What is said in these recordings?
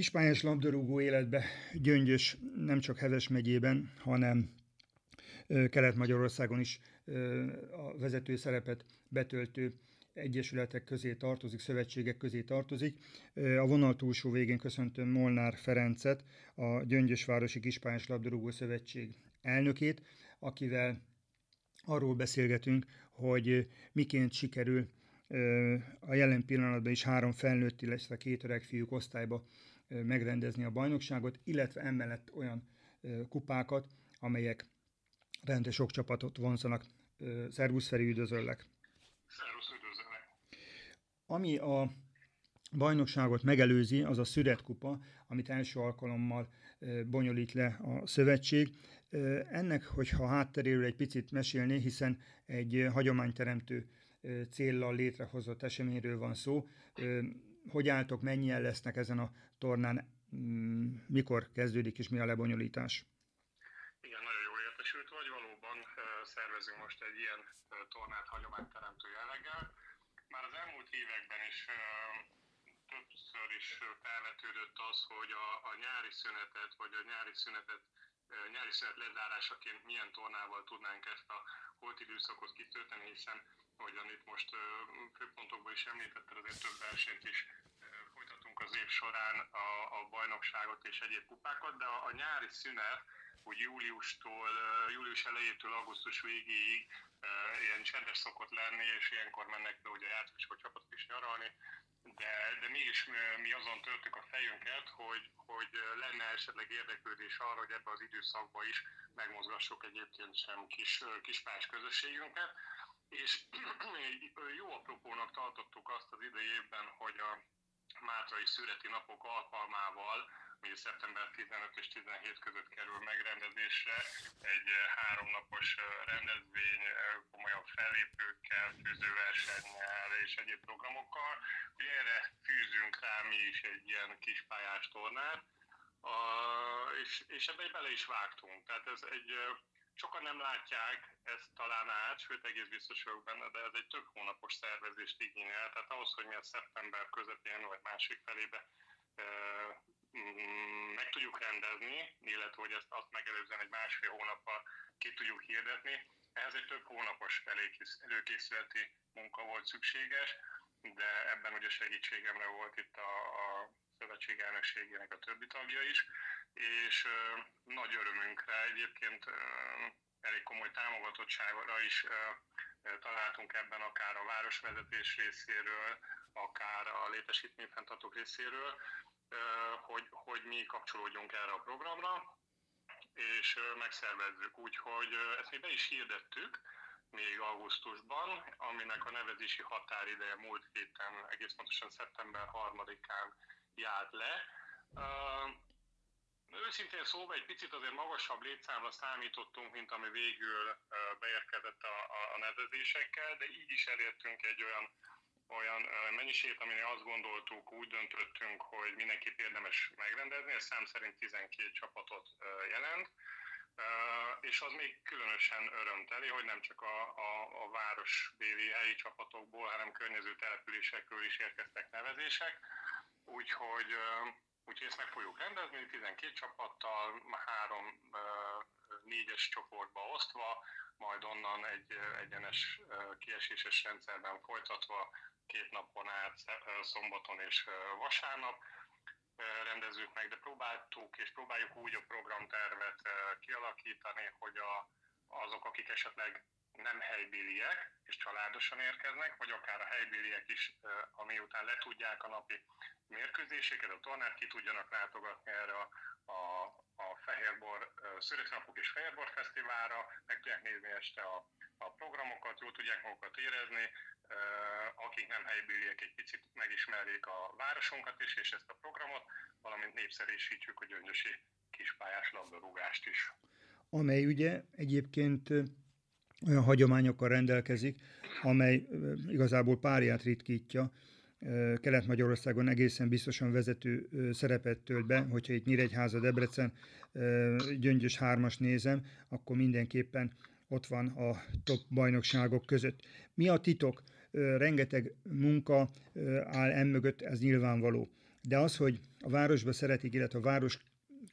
kispályás labdarúgó életbe Gyöngyös nem csak Heves megyében, hanem Kelet-Magyarországon is a vezető szerepet betöltő egyesületek közé tartozik, szövetségek közé tartozik. A vonal túlsó végén köszöntöm Molnár Ferencet, a Gyöngyösvárosi Kispályás Labdarúgó Szövetség elnökét, akivel arról beszélgetünk, hogy miként sikerül a jelen pillanatban is három felnőtt, illetve két öreg fiúk osztályba megrendezni a bajnokságot, illetve emellett olyan kupákat, amelyek rendes sok csapatot vonzanak. Szervusz Feri, üdvözöllek! Szervusz, üdvözöllek! Ami a bajnokságot megelőzi, az a Szüret kupa, amit első alkalommal bonyolít le a szövetség. Ennek, hogyha hátteréről egy picit mesélni, hiszen egy hagyományteremtő céllal létrehozott eseményről van szó. Hogy álltok, mennyien lesznek ezen a tornán, mm, mikor kezdődik és mi a lebonyolítás? Igen, nagyon jól értesült vagy, valóban szervezünk most egy ilyen tornát hagyományteremtő jelleggel. Már az elmúlt években is többször is felvetődött az, hogy a, a nyári szünetet, vagy a nyári szünetet nyári szünet lezárásaként milyen tornával tudnánk ezt a holt időszakot kitölteni, hiszen ahogyan itt most főpontokban is említetted, azért több versenyt is az év során a, a bajnokságot és egyéb kupákat, de a, a nyári szünet, úgy júliustól, július elejétől augusztus végéig ilyen csendes szokott lenni, és ilyenkor mennek be ugye a játékosok csapatok is nyaralni, de, de mi is mi azon töltük a fejünket, hogy, hogy lenne esetleg érdeklődés arra, hogy ebbe az időszakban is megmozgassuk egyébként sem kis, kispás közösségünket. És jó apropónak tartottuk azt az idejében, hogy a Mátrai Szüreti Napok alkalmával, ami szeptember 15 és 17 között kerül megrendezésre, egy háromnapos rendezvény komolyabb fellépőkkel, fűzőversennyel és egyéb programokkal, hogy erre fűzünk rá mi is egy ilyen kispályás tornát, a, és, és ebbe bele is vágtunk. Tehát ez egy Sokan nem látják ezt talán át, sőt egész biztos vagyok benne, de ez egy több hónapos szervezést igényel. Tehát ahhoz, hogy mi a szeptember közepén vagy másik felébe mm, meg tudjuk rendezni, illetve hogy ezt azt megelőzően egy másfél hónappal ki tudjuk hirdetni. Ehhez egy több hónapos előkészületi munka volt szükséges, de ebben ugye segítségemre volt itt a, a szövetség elnökségének a többi tagja is és nagy örömünkre egyébként elég komoly támogatottságra is találtunk ebben akár a városvezetés részéről, akár a létesítményfenntartók részéről, hogy, hogy mi kapcsolódjunk erre a programra, és megszervezzük. Úgyhogy ezt mi be is hirdettük, még augusztusban, aminek a nevezési határideje múlt héten, egész pontosan szeptember 3-án járt le. Őszintén szóval egy picit azért magasabb létszámra számítottunk, mint ami végül beérkezett a, a, nevezésekkel, de így is elértünk egy olyan olyan mennyiségét, amire azt gondoltuk, úgy döntöttünk, hogy mindenképp érdemes megrendezni, ez szám szerint 12 csapatot jelent, és az még különösen örömteli, hogy nem csak a, a, a városbéli helyi csapatokból, hanem környező településekről is érkeztek nevezések, úgyhogy Úgyhogy ezt meg fogjuk rendezni, 12 csapattal, három négyes csoportba osztva, majd onnan egy egyenes kieséses rendszerben folytatva két napon át, szombaton és vasárnap rendezzük meg, de próbáltuk és próbáljuk úgy a programtervet kialakítani, hogy a, azok, akik esetleg nem helybéliek és családosan érkeznek, vagy akár a helybéliek is, ami után letudják a napi mérkőzéseket, a tornát ki tudjanak látogatni erre a, a, a Fehérbor Születnapok és Fehérbor Fesztiválra, meg tudják nézni este a, a programokat, jól tudják magukat érezni, akik nem helybéliek egy picit megismerjék a városunkat is, és ezt a programot, valamint népszerűsítjük a gyöngyösi kispályás labdarúgást is. Amely ugye egyébként olyan hagyományokkal rendelkezik, amely igazából párját ritkítja. Kelet-Magyarországon egészen biztosan vezető szerepet tölt be, hogyha itt Nyíregyháza, Debrecen, Gyöngyös hármas nézem, akkor mindenképpen ott van a top bajnokságok között. Mi a titok? Rengeteg munka áll emögött, ez nyilvánvaló. de az, hogy a városba szeretik, illetve a város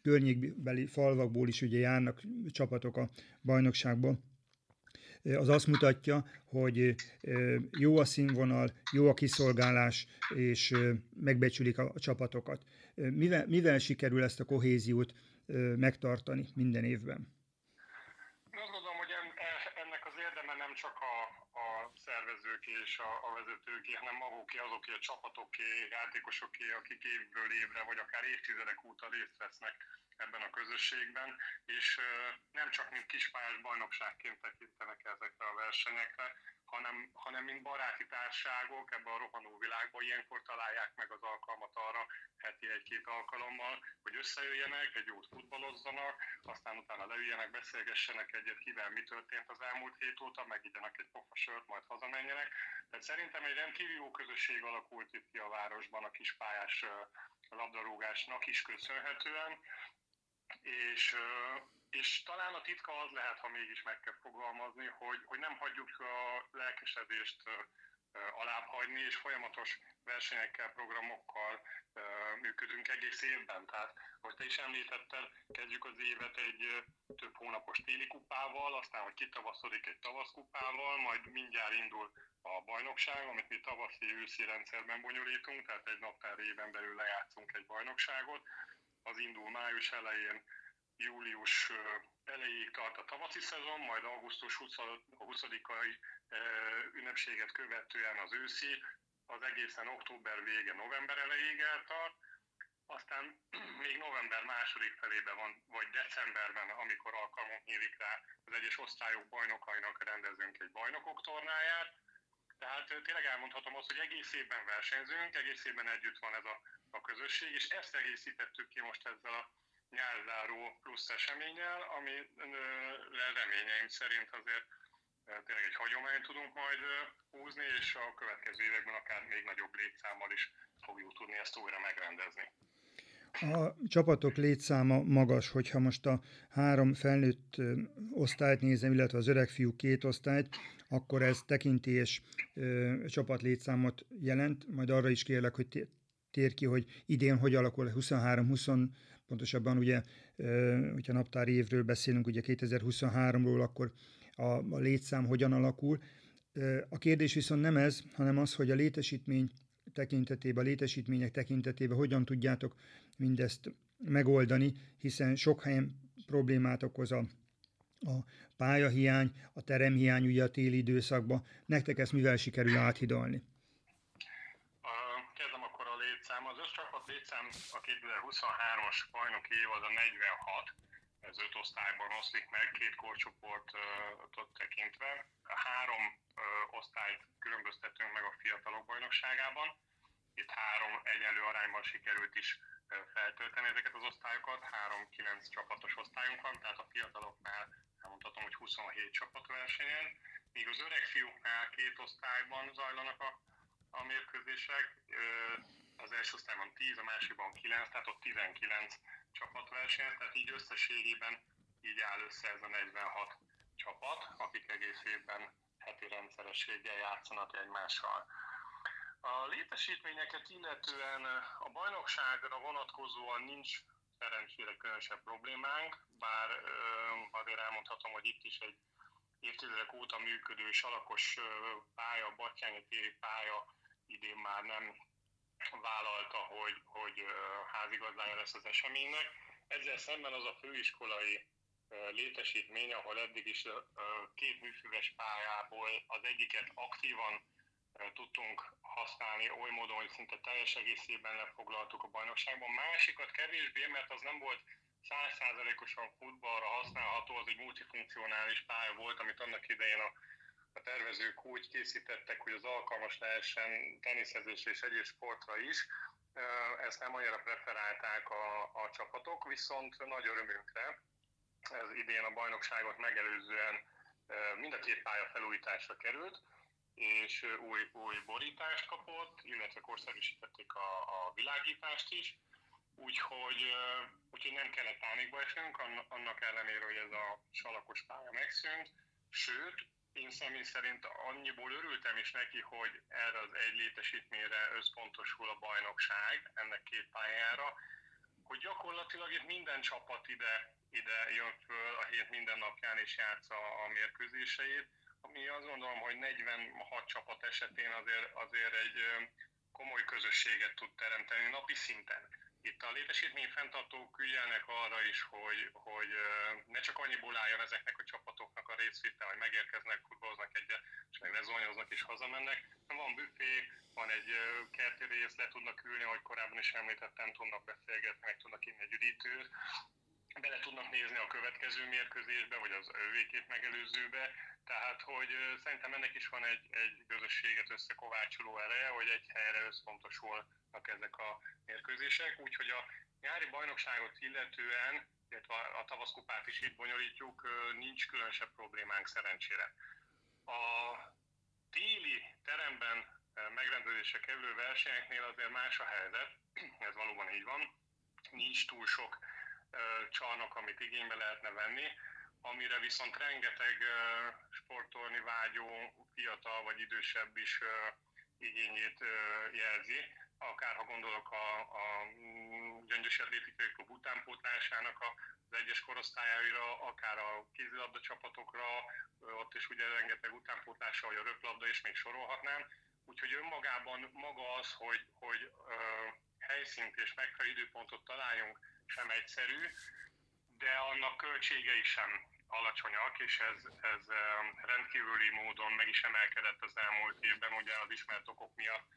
környékbeli falvakból is ugye járnak csapatok a bajnokságban, az azt mutatja, hogy jó a színvonal, jó a kiszolgálás, és megbecsülik a csapatokat. Mivel, mivel sikerül ezt a kohéziót megtartani minden évben? Azt gondolom, hogy ennek az érdeme nem csak a, a szervezők és a, a vezetőké, hanem maguké, azoké a csapatoké, játékosoké, akik évből évre, vagy akár évtizedek óta részt vesznek ebben a közösségben, és nem csak mint kispályás bajnokságként tekintenek ezekre a versenyekre, hanem, hanem mint baráti társágok ebben a rohanó világban ilyenkor találják meg az alkalmat arra heti egy-két alkalommal, hogy összejöjjenek, egy jót futballozzanak, aztán utána leüljenek, beszélgessenek egyet, kivel mi történt az elmúlt hét óta, megígyenek egy pofa sört, majd hazamenjenek. Tehát szerintem egy rendkívül jó közösség alakult itt ki a városban a kispályás labdarúgásnak is köszönhetően, és, és talán a titka az lehet, ha mégis meg kell fogalmazni, hogy, hogy nem hagyjuk a lelkesedést alább hagyni, és folyamatos versenyekkel, programokkal működünk egész évben. Tehát, ahogy te is említetted, kezdjük az évet egy több hónapos téli kupával, aztán, hogy kitavaszodik egy tavaszkupával, majd mindjárt indul a bajnokság, amit mi tavaszi-őszi rendszerben bonyolítunk, tehát egy naptár éven belül lejátszunk egy bajnokságot, az indul május elején, július elejéig tart a tavaszi szezon, majd augusztus 20-ai ünnepséget követően az őszi, az egészen október vége, november elejéig eltart, aztán még november második felében van, vagy decemberben, amikor alkalmunk nyílik rá, az egyes osztályok bajnokainak rendezünk egy bajnokok tornáját. Tehát tényleg elmondhatom azt, hogy egész évben versenyzünk, egész évben együtt van ez a a közösség, és ezt egészítettük ki most ezzel a nyárzáró plusz eseménnyel, ami reményeim szerint azért tényleg egy hagyományt tudunk majd húzni, és a következő években akár még nagyobb létszámmal is fogjuk tudni ezt újra megrendezni. A csapatok létszáma magas, hogyha most a három felnőtt osztályt nézem, illetve az öreg fiú két osztályt, akkor ez tekintés csapat létszámot jelent. Majd arra is kérlek, hogy tér ki, hogy idén hogy alakul 23-20, pontosabban ugye, hogyha naptári évről beszélünk, ugye 2023-ról, akkor a, a létszám hogyan alakul. A kérdés viszont nem ez, hanem az, hogy a létesítmény tekintetében, a létesítmények tekintetében hogyan tudjátok mindezt megoldani, hiszen sok helyen problémát okoz a, a pályahiány, a teremhiány ugye a téli időszakban. Nektek ezt mivel sikerül áthidalni? Létszám a 2023-as bajnoki év az a 46, ez öt osztályban oszlik meg, két korcsoportot tekintve. Három osztályt különböztetünk meg a fiatalok bajnokságában. Itt három egyenlő arányban sikerült is feltölteni ezeket az osztályokat. Három-kilenc csapatos osztályunk van, tehát a fiataloknál elmondhatom, hogy 27 csapat versenyen, míg az öreg fiúknál két osztályban zajlanak a, a mérkőzések az első osztályban 10, a másikban 9, tehát ott 19 csapat versenyt, tehát így összességében így áll össze ez a 46 csapat, akik egész évben heti rendszerességgel játszanak egymással. A létesítményeket illetően a bajnokságra vonatkozóan nincs szerencsére különösebb problémánk, bár azért elmondhatom, hogy itt is egy évtizedek óta működő salakos pálya, Batyányi téri pálya idén már nem vállalta, hogy, hogy házigazdája lesz az eseménynek. Ezzel szemben az a főiskolai létesítmény, ahol eddig is két műfüves pályából az egyiket aktívan tudtunk használni oly módon, hogy szinte teljes egészében lefoglaltuk a bajnokságban. Másikat kevésbé, mert az nem volt százszázalékosan futballra használható, az egy multifunkcionális pálya volt, amit annak idején a a tervezők úgy készítettek, hogy az alkalmas lehessen teniszezésre és egyéb sportra is. Ezt nem annyira preferálták a, a csapatok, viszont nagy örömünkre ez idén a bajnokságot megelőzően mind a két pálya felújításra került, és új, új borítást kapott, illetve korszerűsítették a, a világítást is, úgyhogy, úgyhogy nem kellett pánikba esnünk, annak ellenére, hogy ez a salakos pálya megszűnt, sőt, én személy szerint annyiból örültem is neki, hogy erre az egy létesítményre összpontosul a bajnokság, ennek két pályára, hogy gyakorlatilag itt minden csapat ide, ide jön föl a hét minden napján és játsza a mérkőzéseit, ami azt gondolom, hogy 46 csapat esetén azért, azért egy komoly közösséget tud teremteni napi szinten. Itt a létesítmény fenntartók ügyelnek arra is, hogy, hogy ne csak annyiból álljon ezeknek a csapatoknak a részvétel, hogy megérkeznek, futballoznak egyet, és meg lezonyoznak és hazamennek. Van büfé, van egy kerti rész, le tudnak ülni, ahogy korábban is említettem, tudnak beszélgetni, meg tudnak inni egy üdítőt, bele tudnak nézni a következő mérkőzésbe, vagy az ővékét megelőzőbe, tehát hogy szerintem ennek is van egy, egy közösséget összekovácsoló ereje, hogy egy helyre összpontosulnak ezek a mérkőzések, úgyhogy a nyári bajnokságot illetően, illetve a tavaszkupát is itt bonyolítjuk, nincs különösebb problémánk szerencsére. A téli teremben megrendezésre kerülő versenyeknél azért más a helyzet, ez valóban így van, nincs túl sok csarnok, amit igénybe lehetne venni, amire viszont rengeteg sportolni vágyó fiatal vagy idősebb is igényét jelzi. Akár ha gondolok a, a Gyöngyös Atlétikai Klub utánpótlásának az egyes korosztályáira, akár a kézilabda csapatokra, ott is ugye rengeteg utánpótlása, vagy a röplabda, és még sorolhatnám. Úgyhogy önmagában maga az, hogy, hogy helyszínt és megfelelő időpontot találjunk, sem egyszerű, de annak költségei sem alacsonyak, és ez, ez rendkívüli módon meg is emelkedett az elmúlt évben, ugye az ismert okok miatt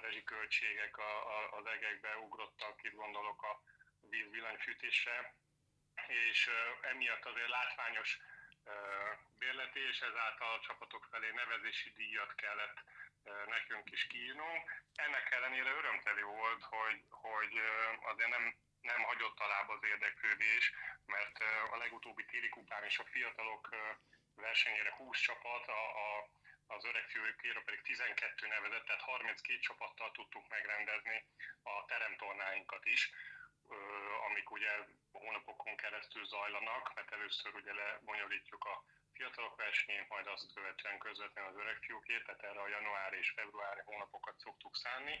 a rezsiköltségek a, a, az egekbe ugrottak, itt gondolok a víz villanyfűtésre, és emiatt azért látványos bérleti, és ezáltal a csapatok felé nevezési díjat kellett nekünk is kiírnunk. Ennek ellenére örömteli volt, hogy, hogy azért nem nem hagyott alább az érdeklődés, mert a legutóbbi téli kupán is a fiatalok versenyére 20 csapat, a, a, az öreg fiúkéről pedig 12 nevezett, tehát 32 csapattal tudtuk megrendezni a teremtornáinkat is, amik ugye hónapokon keresztül zajlanak, mert először ugye lebonyolítjuk a fiatalok versenyét, majd azt követően közvetlenül az öreg fiúkét, tehát erre a január és februári hónapokat szoktuk szánni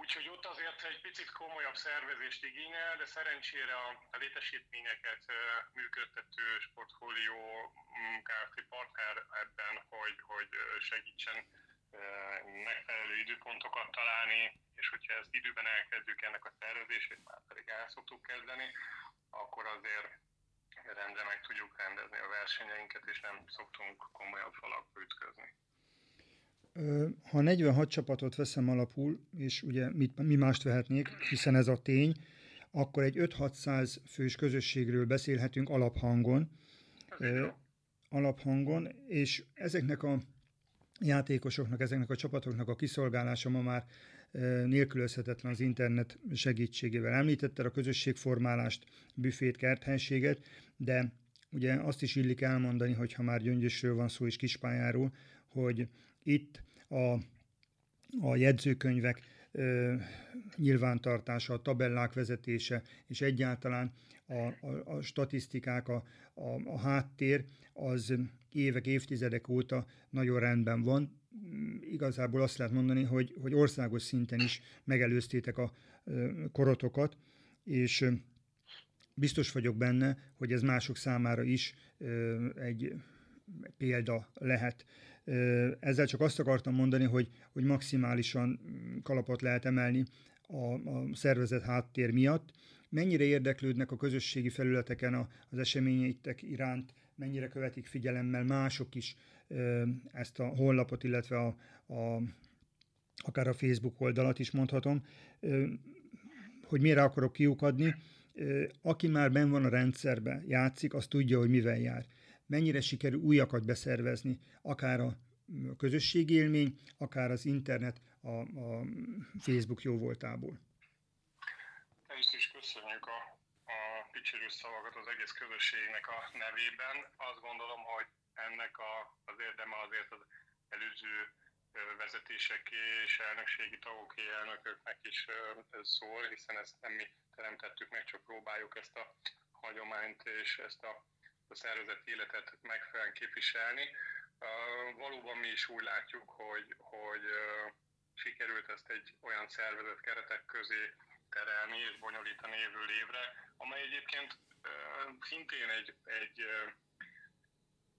Úgyhogy ott azért egy picit komolyabb szervezést igényel, de szerencsére a, a létesítményeket működtető sportfólió mm, Kft. partner ebben, hogy, hogy segítsen megfelelő időpontokat találni, és hogyha ezt időben elkezdjük ennek a szervezését, már pedig el szoktuk kezdeni, akkor azért rendre meg tudjuk rendezni a versenyeinket, és nem szoktunk komolyabb falakba ütközni ha 46 csapatot veszem alapul, és ugye mit, mi mást vehetnék, hiszen ez a tény, akkor egy 5-600 fős közösségről beszélhetünk alaphangon, alaphangon, és ezeknek a játékosoknak, ezeknek a csapatoknak a kiszolgálása ma már nélkülözhetetlen az internet segítségével. Említetted a közösségformálást, büfét, kerthelységet, de ugye azt is illik elmondani, hogy ha már Gyöngyösről van szó és Kispályáról, hogy itt a, a jegyzőkönyvek ö, nyilvántartása, a tabellák vezetése, és egyáltalán a, a, a statisztikák, a, a, a háttér, az évek, évtizedek óta nagyon rendben van. Igazából azt lehet mondani, hogy, hogy országos szinten is megelőztétek a korotokat, és biztos vagyok benne, hogy ez mások számára is egy példa lehet ezzel csak azt akartam mondani, hogy, hogy maximálisan kalapot lehet emelni a, a szervezet háttér miatt. Mennyire érdeklődnek a közösségi felületeken az eseményeitek iránt, mennyire követik figyelemmel mások is ezt a honlapot, illetve a, a, akár a Facebook oldalat is mondhatom, hogy mire akarok kiukadni. Aki már ben van a rendszerbe, játszik, az tudja, hogy mivel jár mennyire sikerül újakat beszervezni, akár a közösségi élmény, akár az internet, a, a Facebook jó voltából. Ezt is köszönjük a, a dicsérő szavakat az egész közösségnek a nevében. Azt gondolom, hogy ennek a, az érdeme azért az előző vezetéseké és elnökségi tagoké elnököknek is szól, hiszen ezt nem mi teremtettük meg, csak próbáljuk ezt a hagyományt és ezt a a szervezeti életet megfelelően képviselni. Valóban mi is úgy látjuk, hogy, hogy sikerült ezt egy olyan szervezet keretek közé terelni és bonyolítani évről évre, amely egyébként szintén egy, egy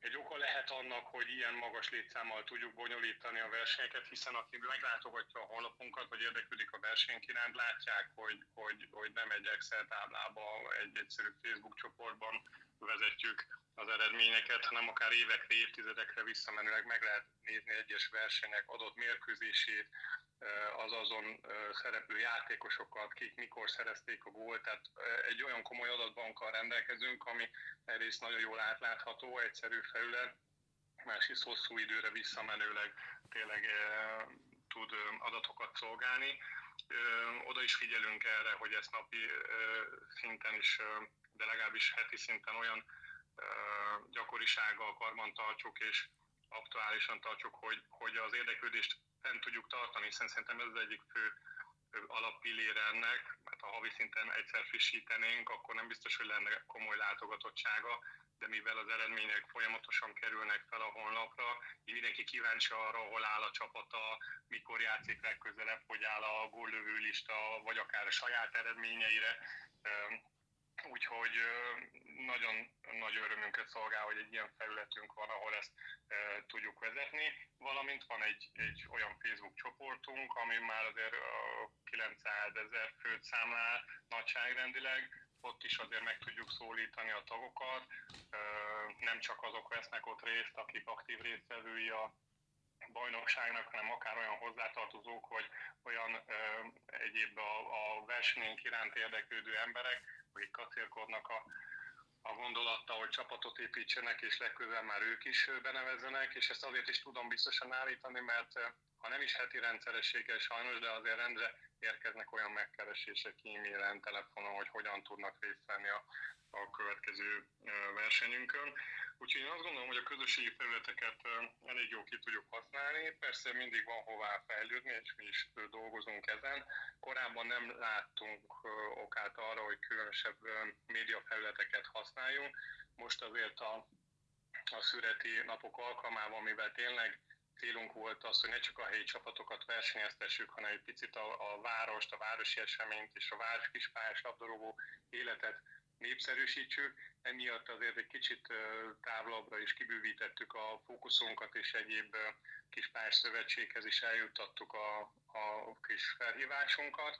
egy oka lehet annak, hogy ilyen magas létszámmal tudjuk bonyolítani a versenyeket, hiszen aki meglátogatja a honlapunkat, vagy érdeklődik a versenyk iránt, látják, hogy, hogy, hogy nem egy Excel táblába, egy egyszerű Facebook csoportban vezetjük az eredményeket, hanem akár évekre, évtizedekre visszamenőleg meg lehet nézni egyes versenyek adott mérkőzését, az azon szereplő játékosokat, kik mikor szerezték a gólt, tehát egy olyan komoly adatbankkal rendelkezünk, ami egyrészt nagyon jól átlátható, egyszerű felület, másrészt hosszú időre visszamenőleg tényleg tud adatokat szolgálni. Oda is figyelünk erre, hogy ezt napi szinten is, de legalábbis heti szinten olyan gyakorisággal karban tartsuk, és aktuálisan tartsuk, hogy, hogy az érdeklődést fent tudjuk tartani, hiszen szerintem ez az egyik fő alappillére ennek, mert ha havi szinten egyszer frissítenénk, akkor nem biztos, hogy lenne komoly látogatottsága, de mivel az eredmények folyamatosan kerülnek fel a honlapra, így mindenki kíváncsi arra, hol áll a csapata, mikor játszik legközelebb, hogy áll a góllövő lista, vagy akár a saját eredményeire. Úgyhogy nagyon nagy örömünket szolgál, hogy egy ilyen felületünk van, ahol ezt e, tudjuk vezetni, valamint van egy, egy olyan Facebook csoportunk, ami már azért 900 ezer főt számlál nagyságrendileg, ott is azért meg tudjuk szólítani a tagokat, e, nem csak azok vesznek ott részt, akik aktív résztvevői a bajnokságnak, hanem akár olyan hozzátartozók, vagy olyan ö, egyéb a, a versenyünk iránt érdeklődő emberek, akik kacérkodnak a a gondolattal, hogy csapatot építsenek, és legközelebb már ők is benevezzenek, és ezt azért is tudom biztosan állítani, mert eh, ha nem is heti rendszerességgel sajnos, de azért rendre érkeznek olyan megkeresések e-mailen, telefonon, hogy hogyan tudnak részt venni a, a következő eh, versenyünkön. Úgyhogy én azt gondolom, hogy a közösségi területeket elég jól ki tudjuk használni. Persze mindig van hová fejlődni, és mi is dolgozunk ezen. Korábban nem láttunk okát arra, hogy különösebb médiafelületeket használjunk. Most azért a, a szüreti napok alkalmával, mivel tényleg célunk volt az, hogy ne csak a helyi csapatokat versenyeztessük, hanem egy picit a, a várost, a városi eseményt és a város kispályás labdarúgó életet népszerűsítsük, emiatt azért egy kicsit távolabbra is kibővítettük a fókuszunkat, és egyéb kis pár szövetséghez is eljuttattuk a, a kis felhívásunkat.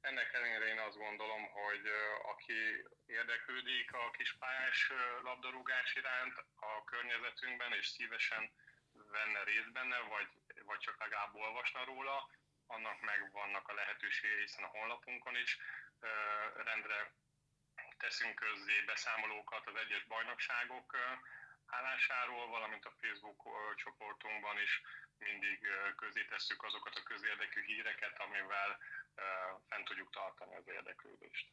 Ennek ellenére én azt gondolom, hogy aki érdeklődik a kispályás labdarúgás iránt a környezetünkben, és szívesen venne részt benne, vagy, vagy csak legalább olvasna róla, annak meg vannak a lehetőségei, hiszen a honlapunkon is rendre teszünk közzé beszámolókat az egyes bajnokságok állásáról, valamint a Facebook csoportunkban is mindig közé tesszük azokat a közérdekű híreket, amivel fent tudjuk tartani az érdeklődést.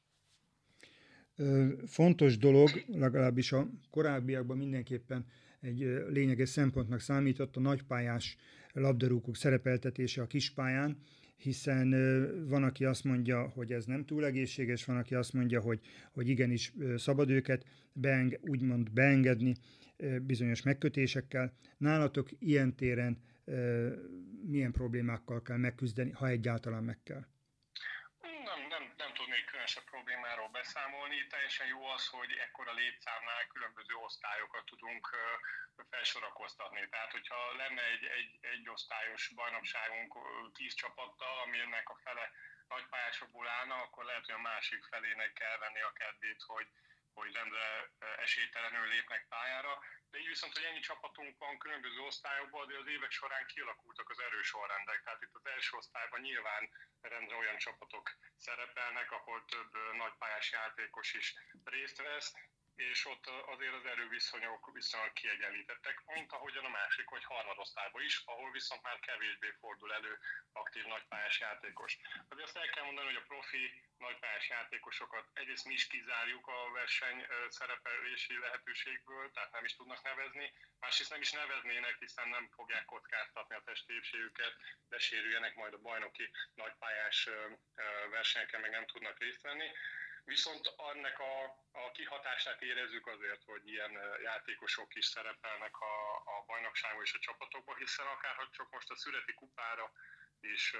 Fontos dolog, legalábbis a korábbiakban mindenképpen egy lényeges szempontnak számított a nagypályás labdarúgók szerepeltetése a kispályán, hiszen van, aki azt mondja, hogy ez nem túl egészséges, van, aki azt mondja, hogy, hogy igenis szabad őket beeng, úgymond beengedni bizonyos megkötésekkel. Nálatok ilyen téren milyen problémákkal kell megküzdeni, ha egyáltalán meg kell? Nem, nem, nem tudnék problémáról beszámolni. Teljesen jó az, hogy ekkora létszámnál különböző osztályokat tudunk felsorakoztatni. Tehát, hogyha lenne egy, egy, egy osztályos bajnokságunk tíz csapattal, ami ennek a fele nagypályásokból állna, akkor lehet, hogy a másik felének kell venni a kedvét, hogy, hogy rendre esélytelenül lépnek pályára. De így viszont, hogy ennyi csapatunk van különböző osztályokban, de az évek során kialakultak az erős sorrendek. Tehát itt az első osztályban nyilván rendre olyan csapatok szerepelnek, ahol több nagypályás játékos is részt vesz, és ott azért az erőviszonyok viszonylag kiegyenlítettek, mint ahogyan a másik vagy harmadosztályban is, ahol viszont már kevésbé fordul elő aktív nagypályás játékos. Azért azt el kell mondani, hogy a profi nagypályás játékosokat egyrészt mi is kizárjuk a verseny szerepelési lehetőségből, tehát nem is tudnak nevezni, másrészt nem is neveznének, hiszen nem fogják kockáztatni a testépségüket, de sérüljenek majd a bajnoki nagypályás versenyeken, meg nem tudnak részt venni. Viszont annak a, a kihatását érezzük azért, hogy ilyen játékosok is szerepelnek a, a bajnokságban és a csapatokban, hiszen akár csak most a születi kupára is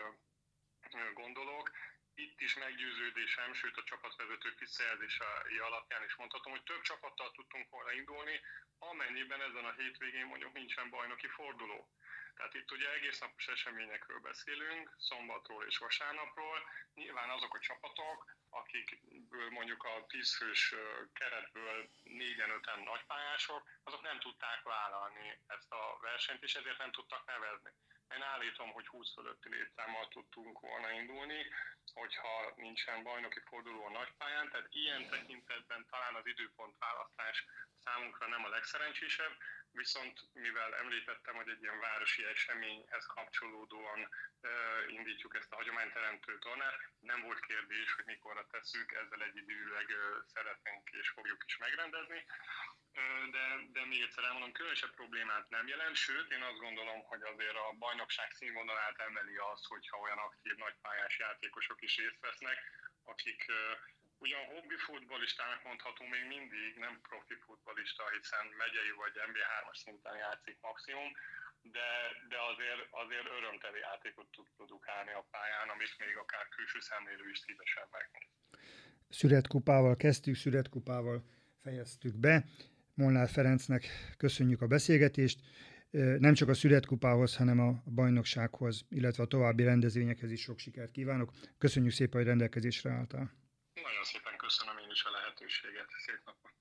gondolok, itt is meggyőződésem, sőt a csapatvezetők visszajelzései alapján is mondhatom, hogy több csapattal tudtunk volna indulni, amennyiben ezen a hétvégén mondjuk nincsen bajnoki forduló. Tehát itt ugye egész napos eseményekről beszélünk, szombatról és vasárnapról. Nyilván azok a csapatok, akikből mondjuk a 10 fős keretből négyen, öten nagypályások, azok nem tudták vállalni ezt a versenyt, és ezért nem tudtak nevezni. Én állítom, hogy 20 fölötti létszámmal tudtunk volna indulni, hogyha nincsen bajnoki forduló a nagypályán, tehát ilyen tekintetben talán az időpont választás számunkra nem a legszerencsésebb, viszont mivel említettem, hogy egy ilyen városi eseményhez kapcsolódóan indítjuk ezt a hagyományteremtő tornát, nem volt kérdés, hogy mikorra tesszük, ezzel egyidőleg szeretnénk és fogjuk is megrendezni, de, de még egyszer elmondom, különösebb problémát nem jelent, sőt, én azt gondolom, hogy azért a bajnokság színvonalát emeli az, hogyha olyan aktív nagypályás játékosok is részt vesznek, akik ugyan hobbi futballistának mondható még mindig, nem profi futballista, hiszen megyei vagy MB3-as szinten játszik maximum, de, de azért, azért örömteli játékot tud produkálni a pályán, amit még akár külső szemlélő is szívesen megnéz. Szüretkupával kezdtük, szüretkupával fejeztük be. Molnár Ferencnek köszönjük a beszélgetést. Nem csak a születkupához, hanem a bajnoksághoz, illetve a további rendezvényekhez is sok sikert kívánok. Köszönjük szépen, hogy rendelkezésre álltál. Nagyon szépen köszönöm én is a lehetőséget. Szép napot!